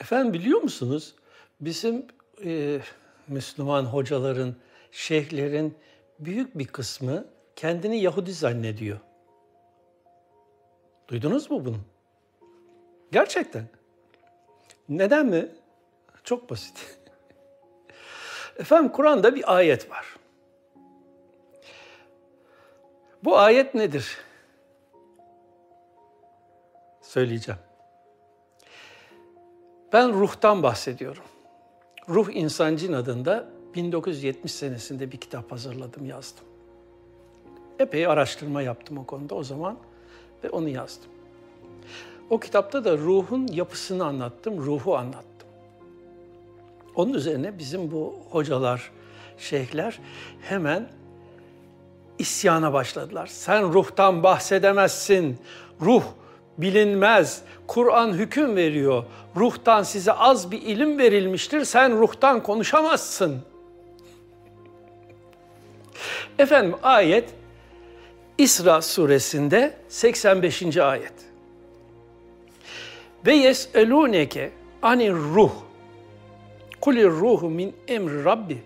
Efendim biliyor musunuz? Bizim e, Müslüman hocaların, şeyhlerin büyük bir kısmı kendini Yahudi zannediyor. Duydunuz mu bunu? Gerçekten. Neden mi? Çok basit. Efendim Kur'an'da bir ayet var. Bu ayet nedir? Söyleyeceğim. Ben ruhtan bahsediyorum. Ruh İnsan Cin adında 1970 senesinde bir kitap hazırladım, yazdım. Epey araştırma yaptım o konuda o zaman ve onu yazdım. O kitapta da ruhun yapısını anlattım, ruhu anlattım. Onun üzerine bizim bu hocalar, şeyhler hemen isyana başladılar. Sen ruhtan bahsedemezsin. Ruh bilinmez. Kur'an hüküm veriyor. Ruhtan size az bir ilim verilmiştir. Sen ruhtan konuşamazsın. Efendim ayet İsra suresinde 85. ayet. Ve yeselûneke anir ruh. Kulir ruhu min emri rabbi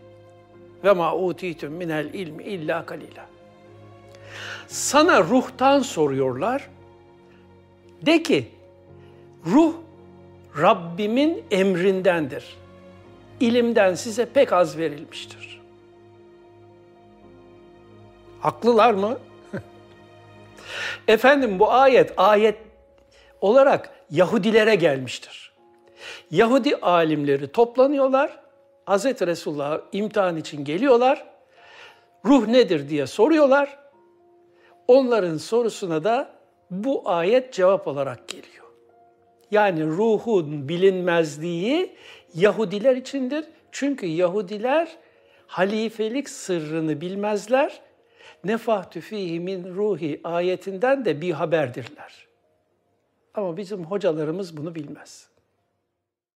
ve ma utitum minel ilmi illa kalila. Sana ruhtan soruyorlar. De ki, ruh Rabbimin emrindendir. İlimden size pek az verilmiştir. Haklılar mı? Efendim bu ayet ayet olarak Yahudilere gelmiştir. Yahudi alimleri toplanıyorlar. Hz. Resulullah imtihan için geliyorlar. Ruh nedir diye soruyorlar. Onların sorusuna da bu ayet cevap olarak geliyor. Yani ruhun bilinmezliği Yahudiler içindir. Çünkü Yahudiler halifelik sırrını bilmezler. Nefahtü fihi min ruhi ayetinden de bir haberdirler. Ama bizim hocalarımız bunu bilmez.